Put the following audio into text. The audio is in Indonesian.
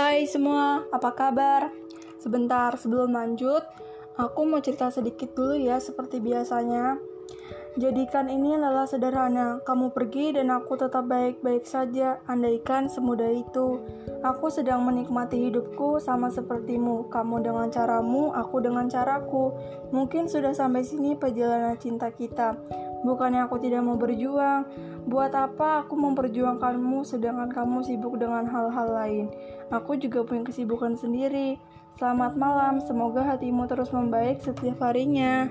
Hai semua, apa kabar? Sebentar sebelum lanjut, aku mau cerita sedikit dulu ya seperti biasanya. Jadikan ini adalah sederhana, kamu pergi dan aku tetap baik-baik saja, andaikan semudah itu. Aku sedang menikmati hidupku sama sepertimu, kamu dengan caramu, aku dengan caraku. Mungkin sudah sampai sini perjalanan cinta kita. Bukannya aku tidak mau berjuang, buat apa aku memperjuangkanmu sedangkan kamu sibuk dengan hal-hal lain. Aku juga punya kesibukan sendiri. Selamat malam, semoga hatimu terus membaik setiap harinya.